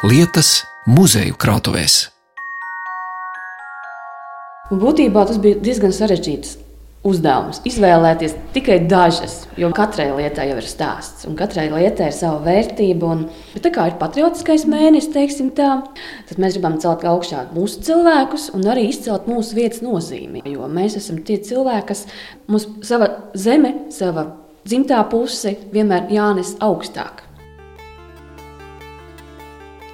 lietas muzeju krātuvēs. Būtībā tas bija diezgan sarežģīts uzdevums. Izvēlēties tikai dažas, jo katrai lietai jau ir stāsts, un katrai lietai ir sava vērtība. Un, bet tā kā ir patriotiskais mēnesis, tā, tad mēs gribam celt augšā mūsu cilvēkus un arī izcelt mūsu vietas nozīmi. Jo mēs esam tie cilvēki, kas mums sava zeme, sava dzimtā puse vienmēr jānes augstāk.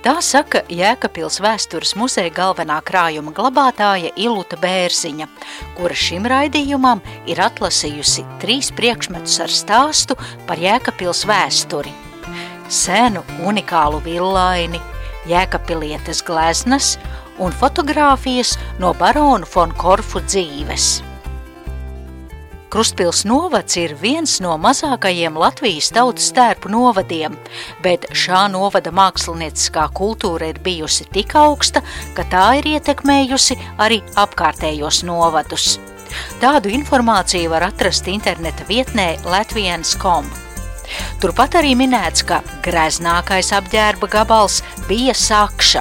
Tā saka Jēkabils vēstures muzeja galvenā krājuma glabātāja Iluta Bērziņa, kura šim raidījumam ir atlasījusi trīs priekšmetus ar stāstu par Jēkabils vēsturi. Senu unikālu villaini, Jēkapilietes gleznas un fotogrāfijas no baronu von Korfu dzīves. Krustpils novads ir viens no mazākajiem Latvijas tautas tērpu novadiem, bet šā novada mākslinieciskā kultūra ir bijusi tik augsta, ka tā ir ietekmējusi arī apkārtējos novadus. Tādu informāciju var atrast interneta vietnē latviens.com. Turpat arī minēts, ka greznākais apģērba gabals bija sakša,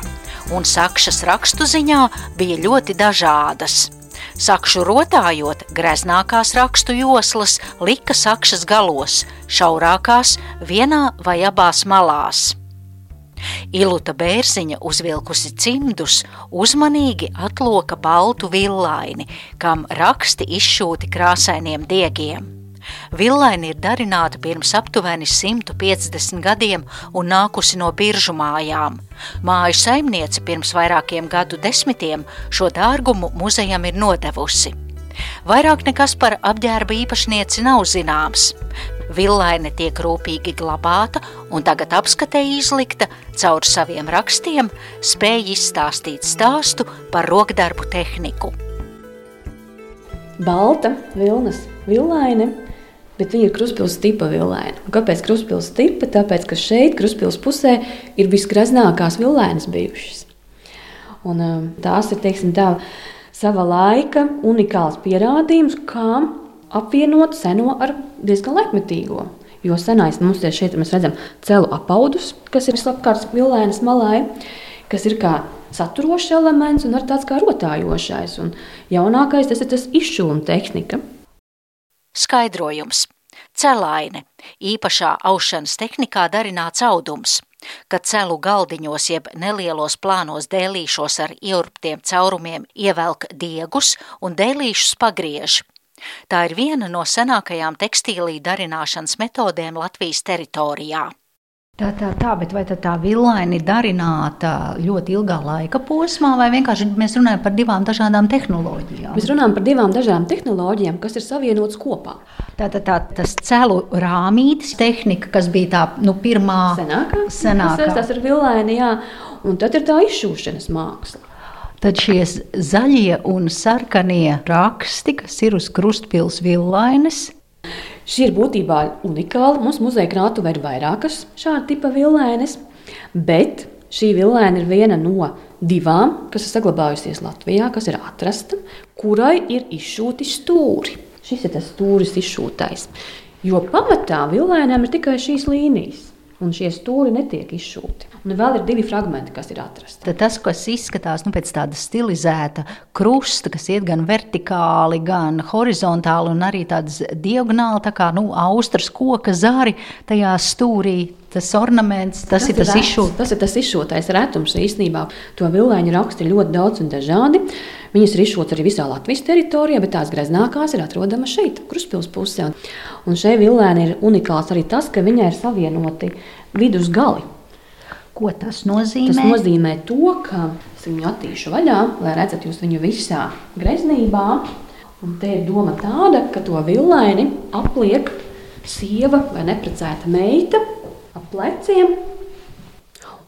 un sakšas rakstu ziņā bija ļoti dažādas – Sakšu rotājot, greznākās rakstu joslas lika sakšas galos, šaurākās vienā vai abās malās. Iluta bērziņa uzvilkusi cimdus, uzmanīgi atloka baltu villaini, kam raksti izšūti krāsainiem diegiem. Villaini ir darināta pirms aptuveni 150 gadiem un nākusi no biržu mājām. Māju saimniece pirms vairākiem gadu desmitiem šo dārgumu muzejam ir nodevusi. Vairāk nekas par apģērba īpašnieci nav zināms. Villaine tiek rūpīgi glabāta un tagad apskatē izlikta caur saviem rakstiem, spēj izstāstīt stāstu par rokdarbu tehniku. Balta vilnas villaine Bet viņa ir krustpilsnes tipa villaina. Un kāpēc krustpilsnes tipa? Tāpēc, ka šeit, krustpilsnes pusē, ir visgraznākās villainas bijušas. Un, um, tās ir teiksim, tā, sava laika unikāls pierādījums, kā apvienot seno ar diezgan laikmetīgo. Jo senais mums ir šeit, mēs redzam celu apaudus, kas ir slapkārts villainas malai, kas ir kā saturošs elements un arī tāds kā rotājošais. Un jaunākais tas ir tas izšūma tehnika. Skaidrojums. Celaine – īpašā aušanas tehnikā darināts audums, kad celu galdiņos jeb nelielos plānos dēlīšos ar ieurptiem caurumiem ievelk diegus un dēlīšus pagriež. Tā ir viena no senākajām tekstīlī darināšanas metodēm Latvijas teritorijā. Tā, tā, tā, bet vai tā villaini ir darināta ļoti ilgā laika posmā, vai vienkārši mēs runājam par divām dažādām tehnoloģijām? Mēs runājam par divām dažādām tehnoloģijām, kas ir savienotas kopā. Tā, tā, tā tas celu rāmītis tehnika, kas bija tā nu, pirmā senākā, senākā. Tas ir villaini, jā, un tad ir tā izšūšanas māksla. Tad šie zaļie un sarkanie raksti, kas ir uz krustpils villainas, Šī ir būtībā unikāla. Mums muzeja krātuvē ir vairākas šāda tipa vilēnes, bet šī vilēna ir viena no divām, kas ir saglabājusies Latvijā, kas ir atrasta, kurai ir izšūti stūri. Šis ir tas stūris izšūtais. Jo pamatā vilēnām ir tikai šīs līnijas un šie stūri netiek izšūti. Un vēl ir divi fragmenti, kas ir atrasti. Tad tas, kas izskatās nu, pēc tāda stilizēta krusta, kas iet gan vertikāli, gan horizontāli, un arī tādas diagonāli, tā kā nu, austras koka zari tajā stūrī. Tas ornaments, tas, tas ir tas izšūtais. Tas ir tas izšūtais retums īstenībā. To vilēņu raksti ir ļoti daudz un dažādi. Viņas ir izšūtas arī visā Latvijas teritorijā, bet tās greznākās ir atrodamas šeit, Kruspils pusē. Un šeit vilēni ir unikāls arī tas, ka viņai ir savienoti vidus gali. Ko tas nozīmē? Tas nozīmē to, ka es viņu attīšu vaļā, lai redzat jūs viņu visā greznībā. Un te ir doma tāda, ka to villaini apliek sieva vai neprecēta meita pleciem,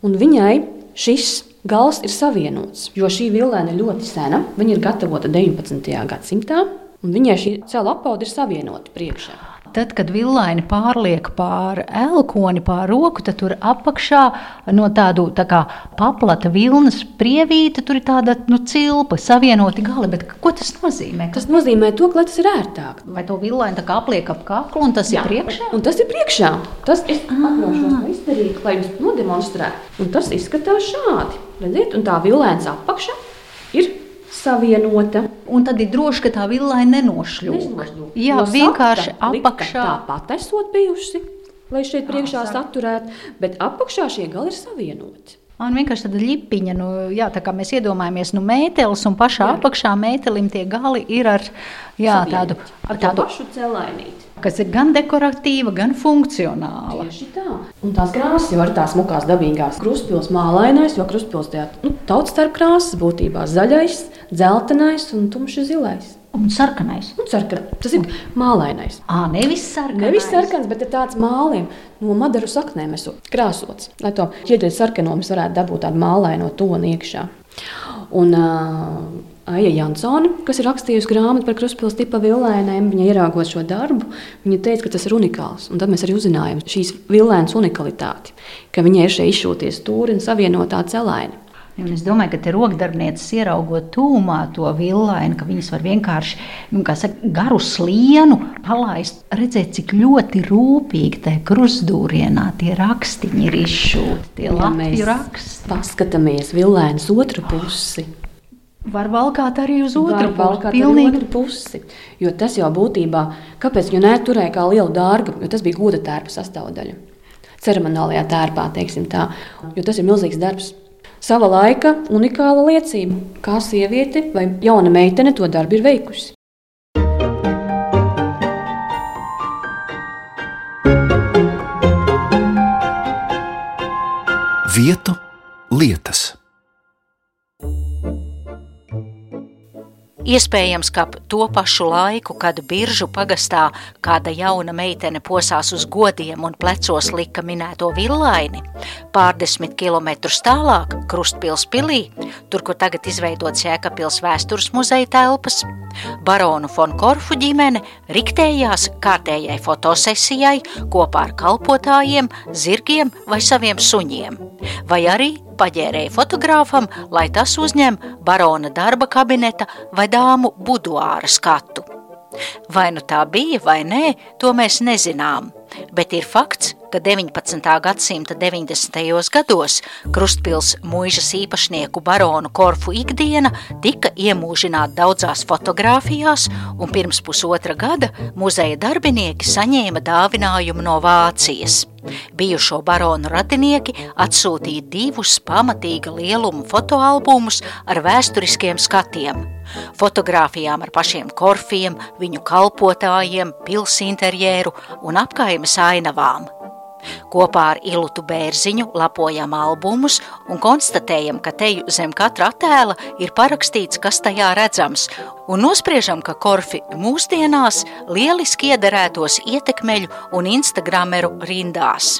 un viņai šis gals ir savienots. Jo šī villaina ir ļoti sena, viņa ir gatavota 19. gadsimtā, un viņai šī cēlā apauda ir savienota priekšā. Tad, kad villaini pārliek pāri elkoni, pāri roku, tad tur apakšā no tādu tā kā paplata vilnas prievīta, tur ir tāda nu, cilpa, savienoti gali. Bet ko tas nozīmē? Tas nozīmē to, ka tas ir ērtāk. Vai to villaini apliek ap kaklu un tas Jā. ir priekšā? Un tas ir priekšā. Tas ir atļaušos bildīgi, lai jums nodemonstrētu. Un tas izskatās šādi. Redziet, un tā vilēns apakšā ir savienota. Un tad ir droši, ka tā villaina nenošļūst. Jā, Jo vienkārši apakšā. Tāpat esot bijusi, lai šeit priekšā saturētu, bet apakšā šie gali ir savienoti. Man vienkārši tāda lipiņa, nu, jā, tā kā mēs iedomājamies, nu, mētelis un pašā jā. apakšā mētelim tie gali ir ar jā, tādu, ar tādu, pašu celainīti. kas ir gan dekoratīva, gan funkcionāla. Tieši tā. Un tās krāsas jau ir tās mukās, dabīgās. Krustpils mālainais, jo krustpils tajā nu, tautas starp krāsas būtībā zaļais, dzeltenais un tumši zilais. Un sarkanais. Un sarkan, tas ir mālainais. Ā, nevis sarkanais. Nevis sarkans, bet tāds mālim no madaru saknēm esot krāsots. Lai to ķieģeļu sarkano mēs varētu dabūt tādu mālaino toni iekšā. Un uh, Aija Jansone, kas ir rakstījusi grāmatu par krustpils tipa villainēm, viņa ieraugot šo darbu, viņa teica, ka tas ir unikāls. Un tad mēs arī uzzinājām šīs villainas unikalitāti, ka viņai ir šie izšūties stūri un savienotā celaini. Un es domāju, ka rokdarbnieces ieraugot tūmā to villainu, ka viņas var vienkārši nu, saka, garu slienu palaist, redzēt, cik ļoti rūpīgi tajā krustūrienā tie rakstiņi ir izšūti, tie Ja mēs raksti. paskatāmies villainas otru pusi. Var valkāt arī uz otru valkāt arī Pilnīgi otru pusi. Jo tas jau būtībā, kāpēc viņu neturēja kā lielu dārgu, jo tas bija goda tērpa sastāvdaļa. Ceremoniālajā tērpā, teiksim tā. Jo tas ir milzīgs darbs. Sava laika unikāla liecība, kā sieviete vai jauna meitene to darbu ir veikusi. Vietu lietas. Iespējams, ka to pašu laiku, kad biržu pagastā kāda jauna meitene posās uz godiem un plecos lika minēto villaini, pārdesmit kilometrus tālāk, Krustpils pilī, tur, kur tagad izveidots Jēkabpils vēstures muzeja telpas, baronu von Korfu ģimene riktējās kārtējai fotosesijai kopā ar kalpotājiem, zirgiem vai saviem suņiem, vai arī paģērēja fotogrāfam, lai tas uzņem barona darba kabineta vai dāmu buduāra skatu. Vai nu tā bija vai nē, to mēs nezinām, bet ir fakts, ka 19. gadsimta 90. gados Krustpils mūžas īpašnieku baronu Korfu ikdiena tika iemūžināta daudzās fotografijās, un pirms pusotra gada muzeja darbinieki saņēma dāvinājumu no Vācijas. Bijušo baronu radinieki atsūtīja divus pamatīga lieluma fotoalbumus ar vēsturiskiem skatiem. Fotogrāfijām ar pašiem korfiem, viņu kalpotājiem, pilsinterjeru un apkaimes ainavām. Kopā ar Ilutu Bērziņu lapojam albumus un konstatējam, ka teju zem katra attēla ir parakstīts, kas tajā redzams, un nospriežam, ka korfi mūsdienās lieliski iederētos ietekmeļu un instagrameru rindās.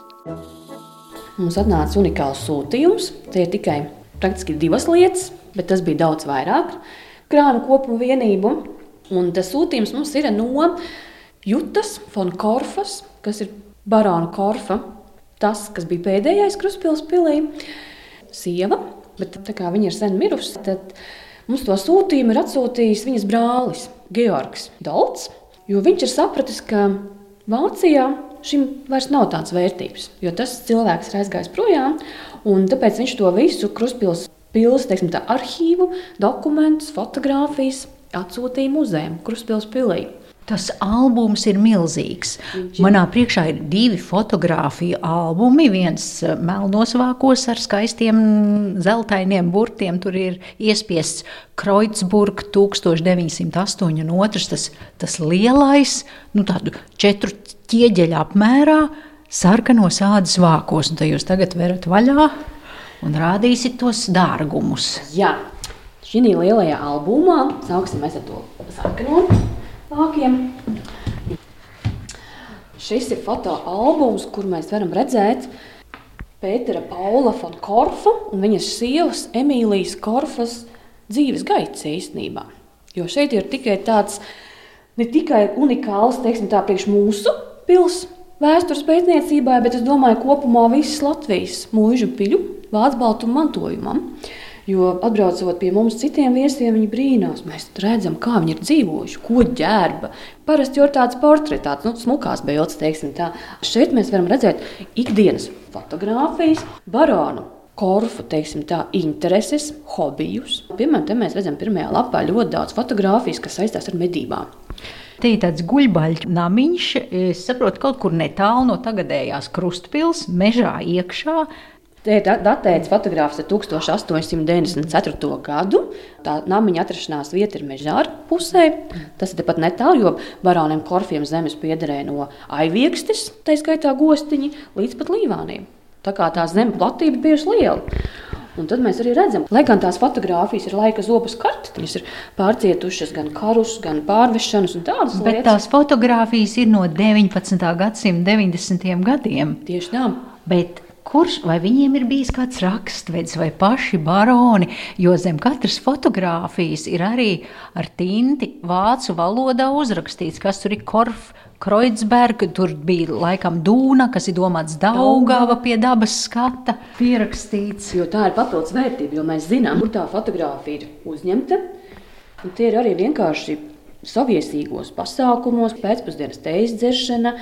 Mums atnāca unikāls sūtījums. Tie ir tikai praktiski divas lietas, bet tas bija daudz vairāk krānu kopumu vienību. Un tas sūtījums mums ir no Jutas von Korfas, kas ir barona Korfa. Tas, kas bija pēdējais Kruspils pilī, sieva, bet tā kā viņa ir sen mirusi, tad mums to sūtījumu ir atsūtījis viņas brālis Georgs Dolts, jo viņš ir sapratis, ka Vācijā šim vairs nav tādas vērtības, jo tas cilvēks ir aizgājis projām, un tāpēc viņš to visu Kruspils pils, teiksim, tā, arhīvu, dokumentus, fotogrāfijas atsūtīja muzejam Kruspils pilī. Tas albums ir milzīgs. Manā priekšā ir divi fotografiju albumi. Viens eh, melnos vākos ar skaistiem zeltainiem burtiem. Tur ir iespiests Kreutzburg 1908, un otrs tas, tas lielais, nu tādu četru ķieģeļu apmērā, sarkanos ādas vākos. Un jūs tagad verat vaļā un rādīsiet tos dārgumus. Jā, šī lielajā albumā sāksim ar to sarkano vākiem. Šis ir fotoalbums, kur mēs varam redzēt Pētera Paula von Korfa un viņas sievas Emīlijas Korfas dzīves gaitas īstenībā. Jo šeit ir tikai tāds ne tikai unikāls, teiksim tā, priekš mūsu pilsētas vēstures pētniecībai, bet es domāju, kopumā visas Latvijas mūža piļu vācu baltu mantojumam. Jo atbraucot pie mums, citiem viesiem, viņi brīnās. Mēs redzam, kā viņi ir dzīvojuši, ko ģērba. Parasti jau ir tāds portrets, tāds nu, smukās bildes, teiksim tā. Šeit mēs varam redzēt ikdienas fotogrāfijas, baronu korfu teiksim, tā, intereses, hobijus. Piemēram, te mēs redzam, pirmajā lapā ļoti daudz fotografijas, kas saistās ar medībām. Te ir tāds guļbaļķu namiņš, es saprotu, kaut kur netālu no tagadējās krustpils, mežā iekšā. Te ir datēts fotogrāfs ar 1894. gadu. Tā namiņa atrašanās vieta ir mežā pusē. Tas ir tepat netālu, jo baroniem Korfiem zemes piederēja no aiviekstes, tā skaitā gostiņi, līdz pat līvāniem. Tā kā tā zemes platība bija liela. Un tad mēs arī redzam, lai gan tās fotogrāfijas ir laika zopas kartes, viņas ir pārcietušas gan karus, gan pārvešanas un tādas Bet lietas. tās fotogrāfijas ir no 19. gadsimta 90. gadiem. Tieši tā. Bet Kurš vai viņiem ir bijis kāds rakstvedis vai paši baroni, jo zem katras fotogrāfijas ir arī ar tinti vācu valodā uzrakstīts, kas tur ir korf, Kreutzberga, tur bija laikam dūna, kas ir domāts Daugava pie dabas skata, pierakstīts. Jo tā ir papildus vērtība, jo mēs zinām, kur tā fotografija ir uzņemta. Un tie ir arī vienkārši saviesīgos pasākumos, pēcpusdienas teijas dzeršana,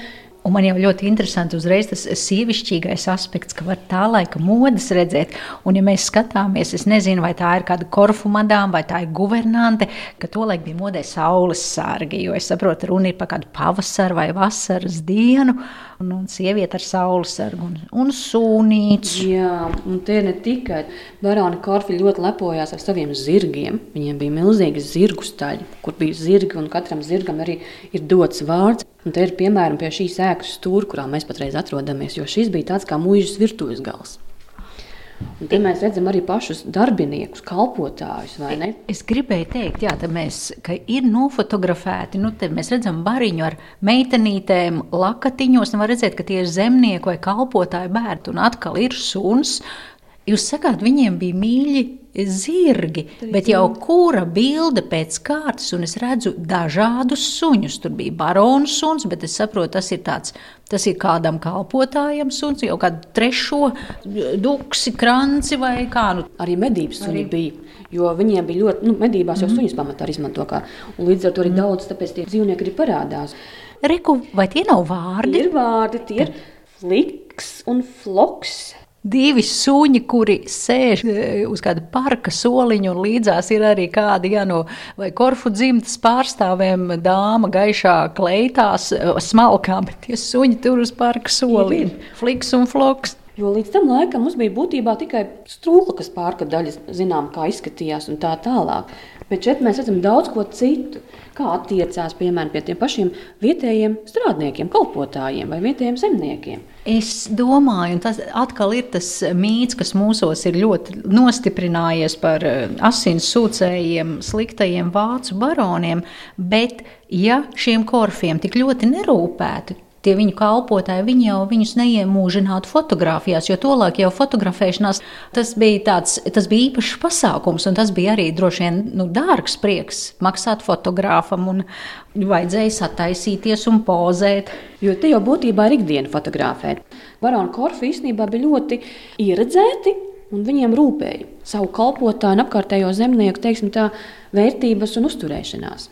Un man jau ļoti interesanti uzreiz tas sievišķīgais aspekts, ka var tā laika modes redzēt. Un, ja mēs skatāmies, es nezinu, vai tā ir kāda korfu madām vai tā ir guvernante, ka tolaik bija modē saules sārgi, jo es saprotu, runa ir par kādu pavasaru vai vasaras dienu, un, un sieviete ar saules sargu un, un sūnīcu. Jā, un tie ne tikai baroni Korfi ļoti lepojās ar saviem zirgiem. Viņiem bija milzīgi zirgu staļi, kur bija zirgi, un katram zirgam arī ir dots vārds. Un te ir piemēram pie šīs ēkas stūra, kurā mēs patreiz atrodamies, jo šis bija tāds kā mūžas virtuves gals. Un te mēs redzam arī pašus darbiniekus, kalpotājus. Es gribēju teikt, jā, mēs, ka ir nofotografēti. Nu, mēs redzam bariņu ar meitenītēm, lakatiņos. Var redzēt, ka tie ir zemnieki vai kalpotāji bērni. Un atkal ir suns. Jūs sakāt, viņiem bija mīļi zirgi, bet jau kura bilde pēc kārtas, un es redzu dažādus suņus. Tur bija baronu suns, bet es saprotu, tas ir tāds, tas ir kādam kalpotājam suns, jau kādu trešo duksi, kranci vai kā. Nu. Arī medības suņi arī. bija, jo viņiem bija ļoti, nu, medībās jau mm. suņus pamatā izmanto kā, un līdz ar to arī mm. daudz, tāpēc tie dzīvnieki arī parādās. Reku, vai tie nav vārdi? Ir vārdi, tie ir fliks un floks divi suņi, kuri sēž e, uz kāda parka soliņa, un līdzās ir arī kādi ja, no korfu dzimtas pārstāvēm, dāma gaišā kleitās, e, smalkām, bet tie suņi tur uz parka soliņa, fliks un floks. Jo līdz tam laikam mums bija būtībā tikai strūkla, kas pārka daļas zinām, kā izskatījās un tā tālāk. Bet šeit mēs redzam daudz ko citu, kā attiecās piemēram pie tiem pašiem vietējiem strādniekiem, kalpotājiem vai vietējiem zemniekiem. Es domāju, un tas atkal ir tas mīts, kas mūsos ir ļoti nostiprinājies par eh, asins sūcējiem, sliktajiem vācu baroniem, bet ja šiem korfiem tik ļoti nerūpētu, tie viņu kalpotāji, viņi jau viņus neiemūžinātu fotografijās, jo tolaik jau fotografēšanās tas bija tāds, tas bija īpašs pasākums, un tas bija arī droši vien nu, dārgs prieks maksāt fotogrāfam, un vajadzēja sataisīties un pozēt. Jo te jau būtībā ir ikdiena fotografēt. Barona Korfa īstenībā bija ļoti ieredzēti. Un viņiem rūpēja savu kalpotāju un apkārtējo zemnieku teiksim, tā, vērtības un uzturēšanās.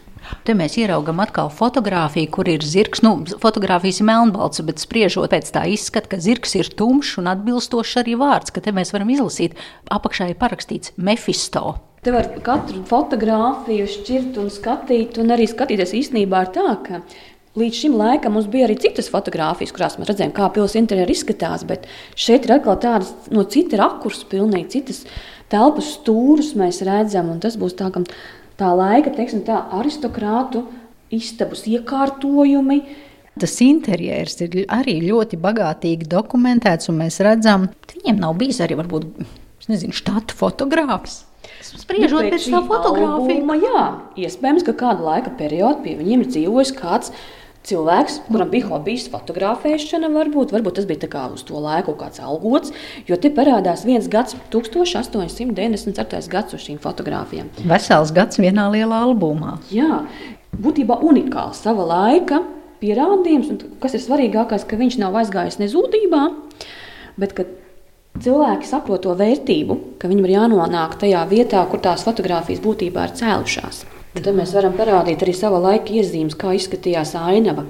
Te mēs ieraugām atkal fotografiju, kur ir zirgs. Nu, fotografijas ir melnbalts, bet spriežot pēc tā izskata, ka zirgs ir tumšs un atbilstošs arī vārds, ka te mēs varam izlasīt. Apakšā ir parakstīts Mefisto. Te var katru fotografiju šķirt un skatīt, un arī skatīties īstenībā ir tā, ka Līdz šim laikam mums bija arī citas fotogrāfijas, kurās mēs redzējām, kā pilsēta interjeri izskatās, bet šeit ir atkal tādas no cita rakursa, pilnīgi citas telpas stūrus mēs redzam, tas būs tā, ka tā laika teiksim, tā, aristokrātu istabas iekārtojumi. Tas interjers ir arī ļoti bagātīgi dokumentēts, un mēs redzam, ka viņiem nav bijis arī varbūt nezinu, štata fotogrāfs. Spriežot nu, pēc tā fotografija, jā, iespējams, ka kādu laika periodu pie viņiem ir dzīvojis kāds cilvēks, kuram bija hobijs fotografēšana, varbūt, varbūt tas bija uz to laiku kāds algots, jo te parādās viens gads, 1894. gads uz šīm fotografijām. Vesels gads vienā lielā albumā. Jā, būtībā unikāls sava laika pierādījums, un kas ir svarīgākais, ka viņš nav aizgājis nezūdībā, bet Cilvēki saprot to vērtību, ka viņam ir jānonāk tajā vietā, kur tās fotogrāfijas būtībā ir cēlušās. Tad mēs varam parādīt arī sava laika iezīmes, kā izskatījās ainava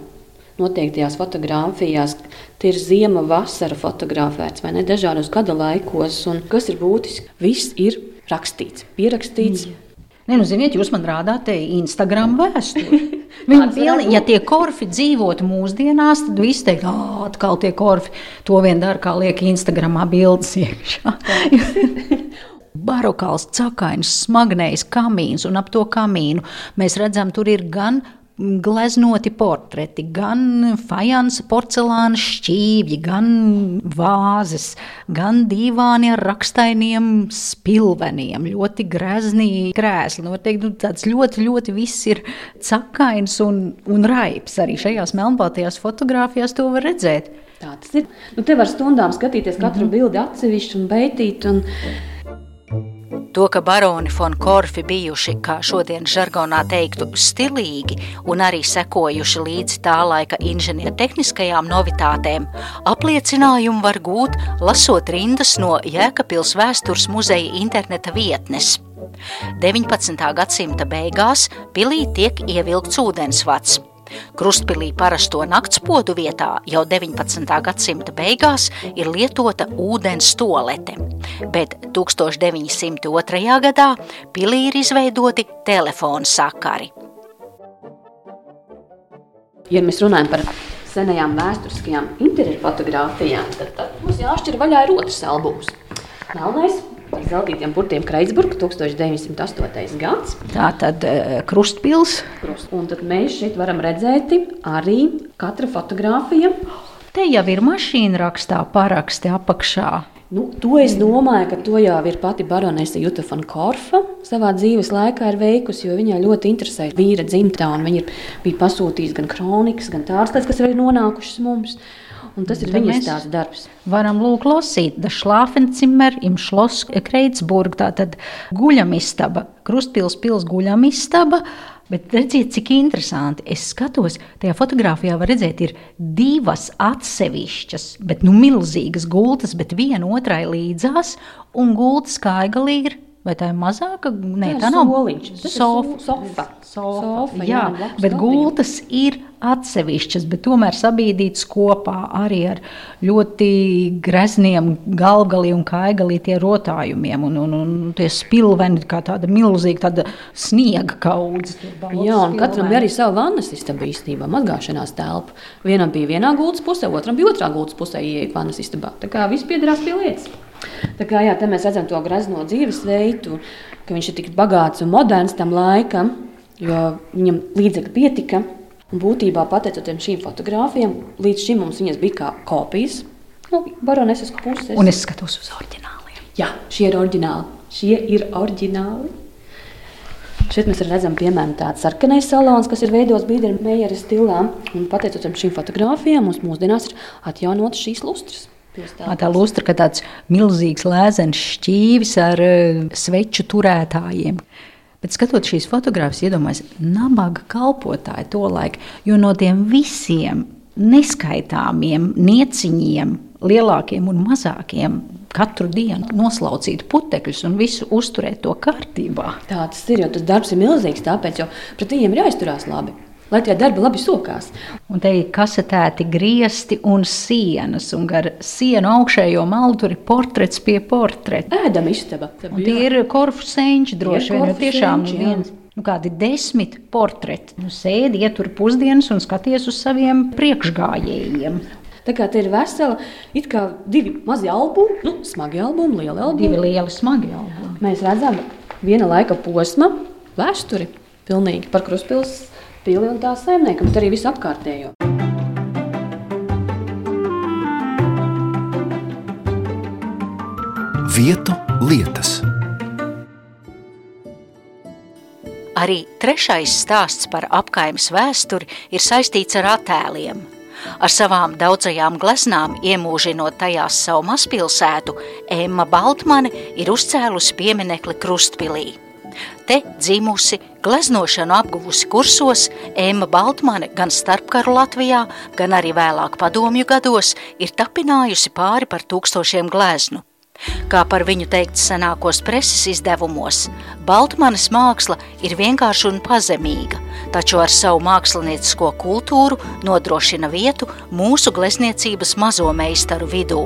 noteiktajās fotografijās. Tie ir ziema, vasara fotografēts vai ne dažādos gada laikos. Un kas ir būtiski? Viss ir rakstīts, pierakstīts. Mm. Ne, nu, ziniet, jūs man rādāt Instagram vēsturi. Viņi pilni, ja tie korfi dzīvotu mūsdienās, tad viss teikt, ah, atkal tie korfi to vien dara, kā liek Instagramā bildes iekšā. Barokāls, cakains, smagnējs kamīns, un ap to kamīnu mēs redzam, tur ir gan gleznoti portreti, gan fajansa porcelāna šķīvji, gan vāzes, gan dīvāni ar rakstainiem spilveniem, ļoti grezni krēsli. Nu, teikt, nu, tāds ļoti, ļoti viss ir cakains un, un raips. Arī šajās melnbaltajās fotografijās to var redzēt. Tā tas ir. Nu, te var stundām skatīties katru mm -hmm. bildi atsevišķi un beitīt. Un... To, ka baroni von Korfi bijuši, kā šodien žargonā teiktu, stilīgi un arī sekojuši līdzi tā laika inženiertehniskajām novitātēm, apliecinājumu var gūt, lasot rindas no Jēkabpils vēstures muzeja interneta vietnes. 19. gadsimta beigās pilī tiek ievilkts ūdensvats – Krustpilī parasto naktspodu vietā jau 19. gadsimta beigās ir lietota ūdens tolete, bet 1902. gadā pilī ir izveidoti telefonu sakari. Ja mēs runājam par senajām vēsturiskajām interjeru fotografijām, tad, tad mums jāšķir vaļā ir otrs albums. Melnais zeltītiem burtiem Kreitsburgā 1908. gads. Tā tad uh, krustpils. Krust. Un tad mēs šeit varam redzēt arī katra fotografija. Te jau ir mašīna rakstā paraksti apakšā. Nu, to es domāju, ka to jau ir pati baronese Juta von Korfa savā dzīves laikā ir veikusi, jo viņai ļoti interesē vīra dzimtā, viņa bija pasūtījusi gan kronikas, gan tādas lietas, kas ir nonākušas mums. Un tas ir Tad viņas tās darbs. Varam lūk lasīt, da Šlāfencimmer im Šlos Kreitsburg, tātad guļamistaba, Krustpils pils guļamistaba. Bet redziet, cik interesanti. Es skatos, tajā fotografijā var redzēt, ir divas atsevišķas, bet nu milzīgas gultas, bet viena otrai līdzās, un gultas kaigalī ir Vai tā ir mazāka? Nē, tā, tā nav soliņš. Sofa. Sofa. Sofa. Sofa. Jā, jā bet gultas ir atsevišķas, bet tomēr sabīdītas kopā arī ar ļoti grezniem galvgalī un kaigalī tie rotājumiem un, un, un tie spilveni kā tāda milzīga tāda sniega kaudze. Jā, un katram bija arī sava vannas istaba īstenībā, mazgāšanās telpa. Vienam bija vienā gultas pusē, otram bija otrā gultas pusē ieeja vannas istabā. Tā kā viss piederās pie lietas. Tā kā, jā, mēs redzam to grazno dzīvesveidu, ka viņš ir tik bagāts un moderns tam laikam, jo viņam līdzekļi pietika. Un būtībā, pateicoties šīm fotogrāfijām, līdz šim mums viņas bija kā kopijas nu, baroneses puses. Un es skatos uz oriģināliem. Jā, šie ir oriģināli. Šie ir oriģināli. Šeit mēs redzam, piemēram, tādu sarkanais salons, kas ir veidots Bīdermeijera stilā. Un pateicoties šīm fotogrāfijām, mums mūsdienās ir atjaunotas šīs lustras. Tā lustra, ka tāds milzīgs lēzens šķīvis ar uh, sveču turētājiem. Bet skatoties šīs fotogrāfijas, iedomājieties, nabaga kalpotāji to laiku, jo no tiem visiem neskaitāmiem nieciņiem, lielākiem un mazākiem, katru dienu noslaucīt putekļus un visu uzturēt to kārtībā. Tā tas ir, jo tas darbs ir milzīgs, tāpēc jau pret viņiem ir jāizturās labi lai tie darbi labi sokās. Un te ir kasetēti griezti un sienas, un gar sienu augšējo malu tur ir portrets pie portreta. Ēdama istaba. Tie ir korfu senči droši vien, tiešām viens. Nu, kādi desmit portreti. Nu, sēdi, ietur pusdienas un skaties uz saviem priekšgājējiem. Tā kā te ir vesela, it kā divi mazi albumi, nu, smagi albumi, lieli albumi. Divi lieli smagi albumi. Mēs redzam viena laika posma vēsturi pilnīgi par Kruspils pili un tā saimniekam, bet arī visu apkārtējo. Vietu lietas. Arī trešais stāsts par apkaimes vēsturi ir saistīts ar attēliem. Ar savām daudzajām gleznām iemūžinot tajās savu mazpilsētu, Emma Baltmane ir uzcēlusi pieminekli Krustpilī. Te dzimusi, gleznošanu apguvusi kursos, Ēma Baltmane gan starpkaru Latvijā, gan arī vēlāk padomju gados ir tapinājusi pāri par tūkstošiem gleznu. Kā par viņu teikt senākos preses izdevumos, Baltmanas māksla ir vienkārša un pazemīga, taču ar savu māksliniecisko kultūru nodrošina vietu mūsu glezniecības mazo meistaru vidū.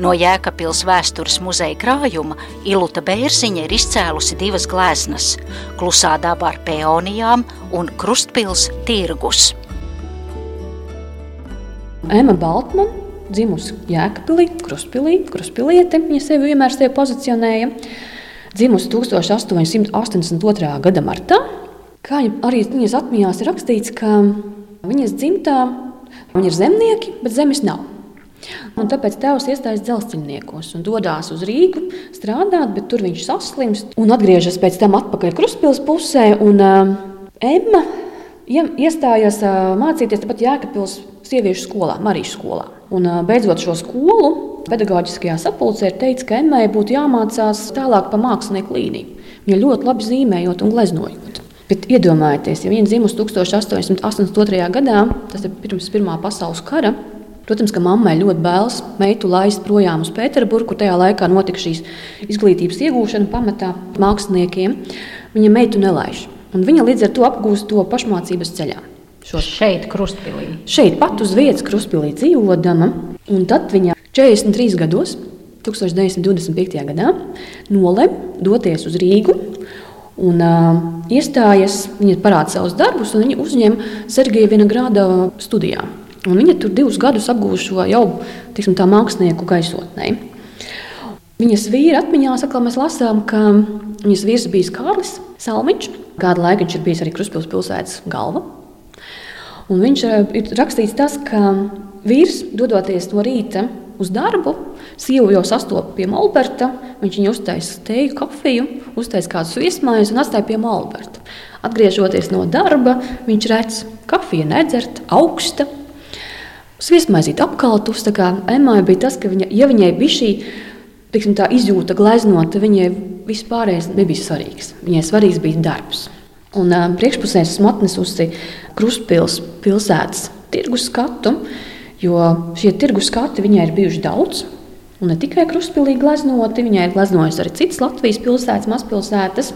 No Jēkabpils vēstures muzeja krājuma Iluta Bērziņa ir izcēlusi divas gleznas – Klusā dabā ar peonijām un Krustpils tirgus. Ema Baltmana dzimusi Jēkabpilī, Krustpilī, Krustpiliete, viņa sevi vienmēr sevi pozicionēja. Dzimusi 1882. gada martā. Kā arī viņas atmiņās ir rakstīts, ka viņas dzimtā viņi ir zemnieki, bet zemes nav. Un tāpēc tēvs iestājas dzelzceļniekos un dodas uz Rīgu strādāt, bet tur viņš saslimst un atgriežas pēc tam atpakaļ Kruspils pusē. Un, uh, Emma iestājās uh, mācīties tepat Jēkabpils sieviešu skolā, Marijas skolā. Un, uh, beidzot šo skolu, pedagoģiskajā sapulcē ir teikts, ka Emmai būtu jāmācās tālāk pa mākslinieku līniju. Viņa ļoti labi zīmējot un gleznojot. Bet iedomājieties, ja viņa dzimusi 1882. gadā, tas ir pirms Pirmā pasaules kara, Protams, ka mammai ļoti bailes meitu laist projām uz Pēterburgu, kur tajā laikā notika šīs izglītības iegūšana pamatā māksliniekiem. Viņa meitu nelaiž. Un viņa līdz ar to apgūst to pašmācības ceļā. Šo šeit, Krustpilī. Šeit pat uz vietas Krustpilī dzīvodama. Un tad viņa 43 gados, 1925. gadā, nolēma doties uz Rīgu. Un, uh, iestājas, viņa parāda savus darbus, un viņa uzņem Sergeja Vinogrāda studijā. Un viņa tur divus gadus apgūst šo jau tiksim, mākslinieku gaisotnē. Viņas vīra atmiņās atkal mēs lasām, ka viņas vīrs bija Kārlis Salmiņš. Kādu laiku viņš ir bijis arī Kruspils pilsētas galva. Un viņš eh, ir rakstīts tas, ka vīrs dodoties no rīta uz darbu, sievu jau sastopas pie Malberta. Viņš viņai uztaisīja teju, kafiju, uztaisīja kādus viesmājus un atstāja pie Malberta. Atgriežoties no darba, viņš redz, ka kafija nedzerta, augsta, Sviestmaizīt apkaltus, tā kā Emmai bija tas, ka viņa, ja viņai bija šī tiksim, izjūta gleznot, viņai vispārējais nebija svarīgs. Viņai svarīgs bija darbs. Un uh, priekšpusē esmu atnesusi Krustpils pilsētas tirgus skatu, jo šie tirgus skati viņai ir bijuši daudz. Un ne tikai Krustpilī gleznoti, viņai ir gleznojusi arī citas Latvijas pilsētas, mazpilsētas.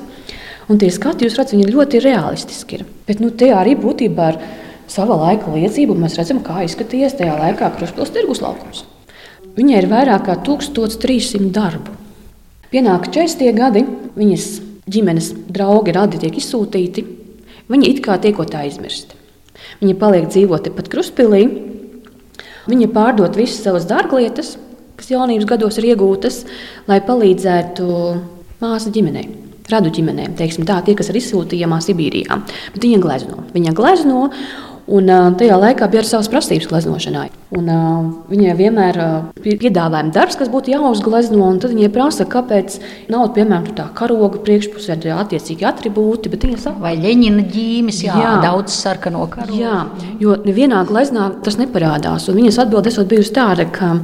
Un tie skati, jūs redzat, viņi ļoti realistiski ir. Bet nu, tie arī būtībā ir sava laika liecību, mēs redzam, kā izskatījās tajā laikā Kruspils tirgus laukums. Viņai ir vairāk kā 1300 darbu. Pienāk 40 gadi, viņas ģimenes draugi radi tiek izsūtīti, viņi it kā tiekot aizmirsti. Viņa paliek dzīvot tepat Kruspilī, viņa pārdot visas savas dārglietas, kas jaunības gados ir iegūtas, lai palīdzētu māsu ģimenei. Radu ģimenēm, teiksim, tā, tie, kas ir izsūtījumā Sibīrijā. Bet viņa glezno. Viņa glezno Un, uh, tajā laikā bija arī savas prasības gleznošanai. Un, uh, viņai vienmēr uh, bija piedāvājums darbs, kas būtu jāuzglezno. Tad viņai prasa, kāpēc nav piemēram tā karoga priekšpusē, ir attiecīgi attribūti. Saka, Vai leņķina ģīmis, jā, jā, daudz sarkano karogu. Jā, jo nevienā gleznā tas neparādās. Un viņas atbilde esot bijusi tāda, ka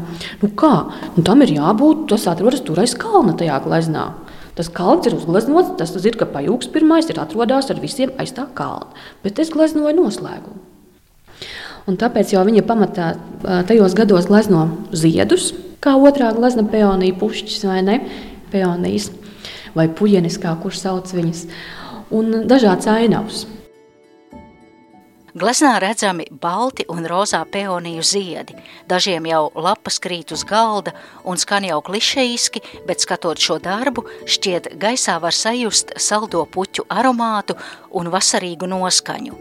nu kā, nu tam ir jābūt, tas atrodas tur aiz kalna tajā gleznā. Tas kalns ir uzgleznots, tas ir, ka pajūgs pirmais ir atrodās ar visiem aiz tā kalna. Bet es gleznoju noslēgumu. Un tāpēc viņa pamatā tajos gados glezno ziedus, kā otrā glezna peonija pušķis vai ne, peonijas vai pujenis, kā kurš sauc viņas, un dažāds ainavs. Gleznā redzami balti un rozā peoniju ziedi. Dažiem jau lapas krīt uz galda un skan jau klišejiski, bet skatot šo darbu, šķiet gaisā var sajust saldo puķu aromātu un vasarīgu noskaņu.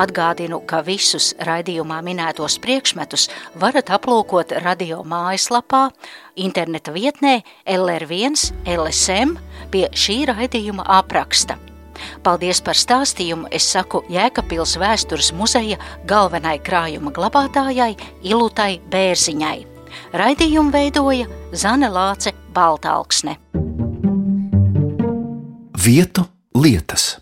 Atgādinu, ka visus raidījumā minētos priekšmetus varat aplūkot radio mājaslapā, interneta vietnē LR1 LSM pie šī raidījuma apraksta. Paldies par stāstījumu, es saku Jēkabpils vēstures muzeja galvenai krājuma glabātājai Ilutai Bērziņai. Raidījumu veidoja Zane Lāce Baltāksne. Vietu lietas.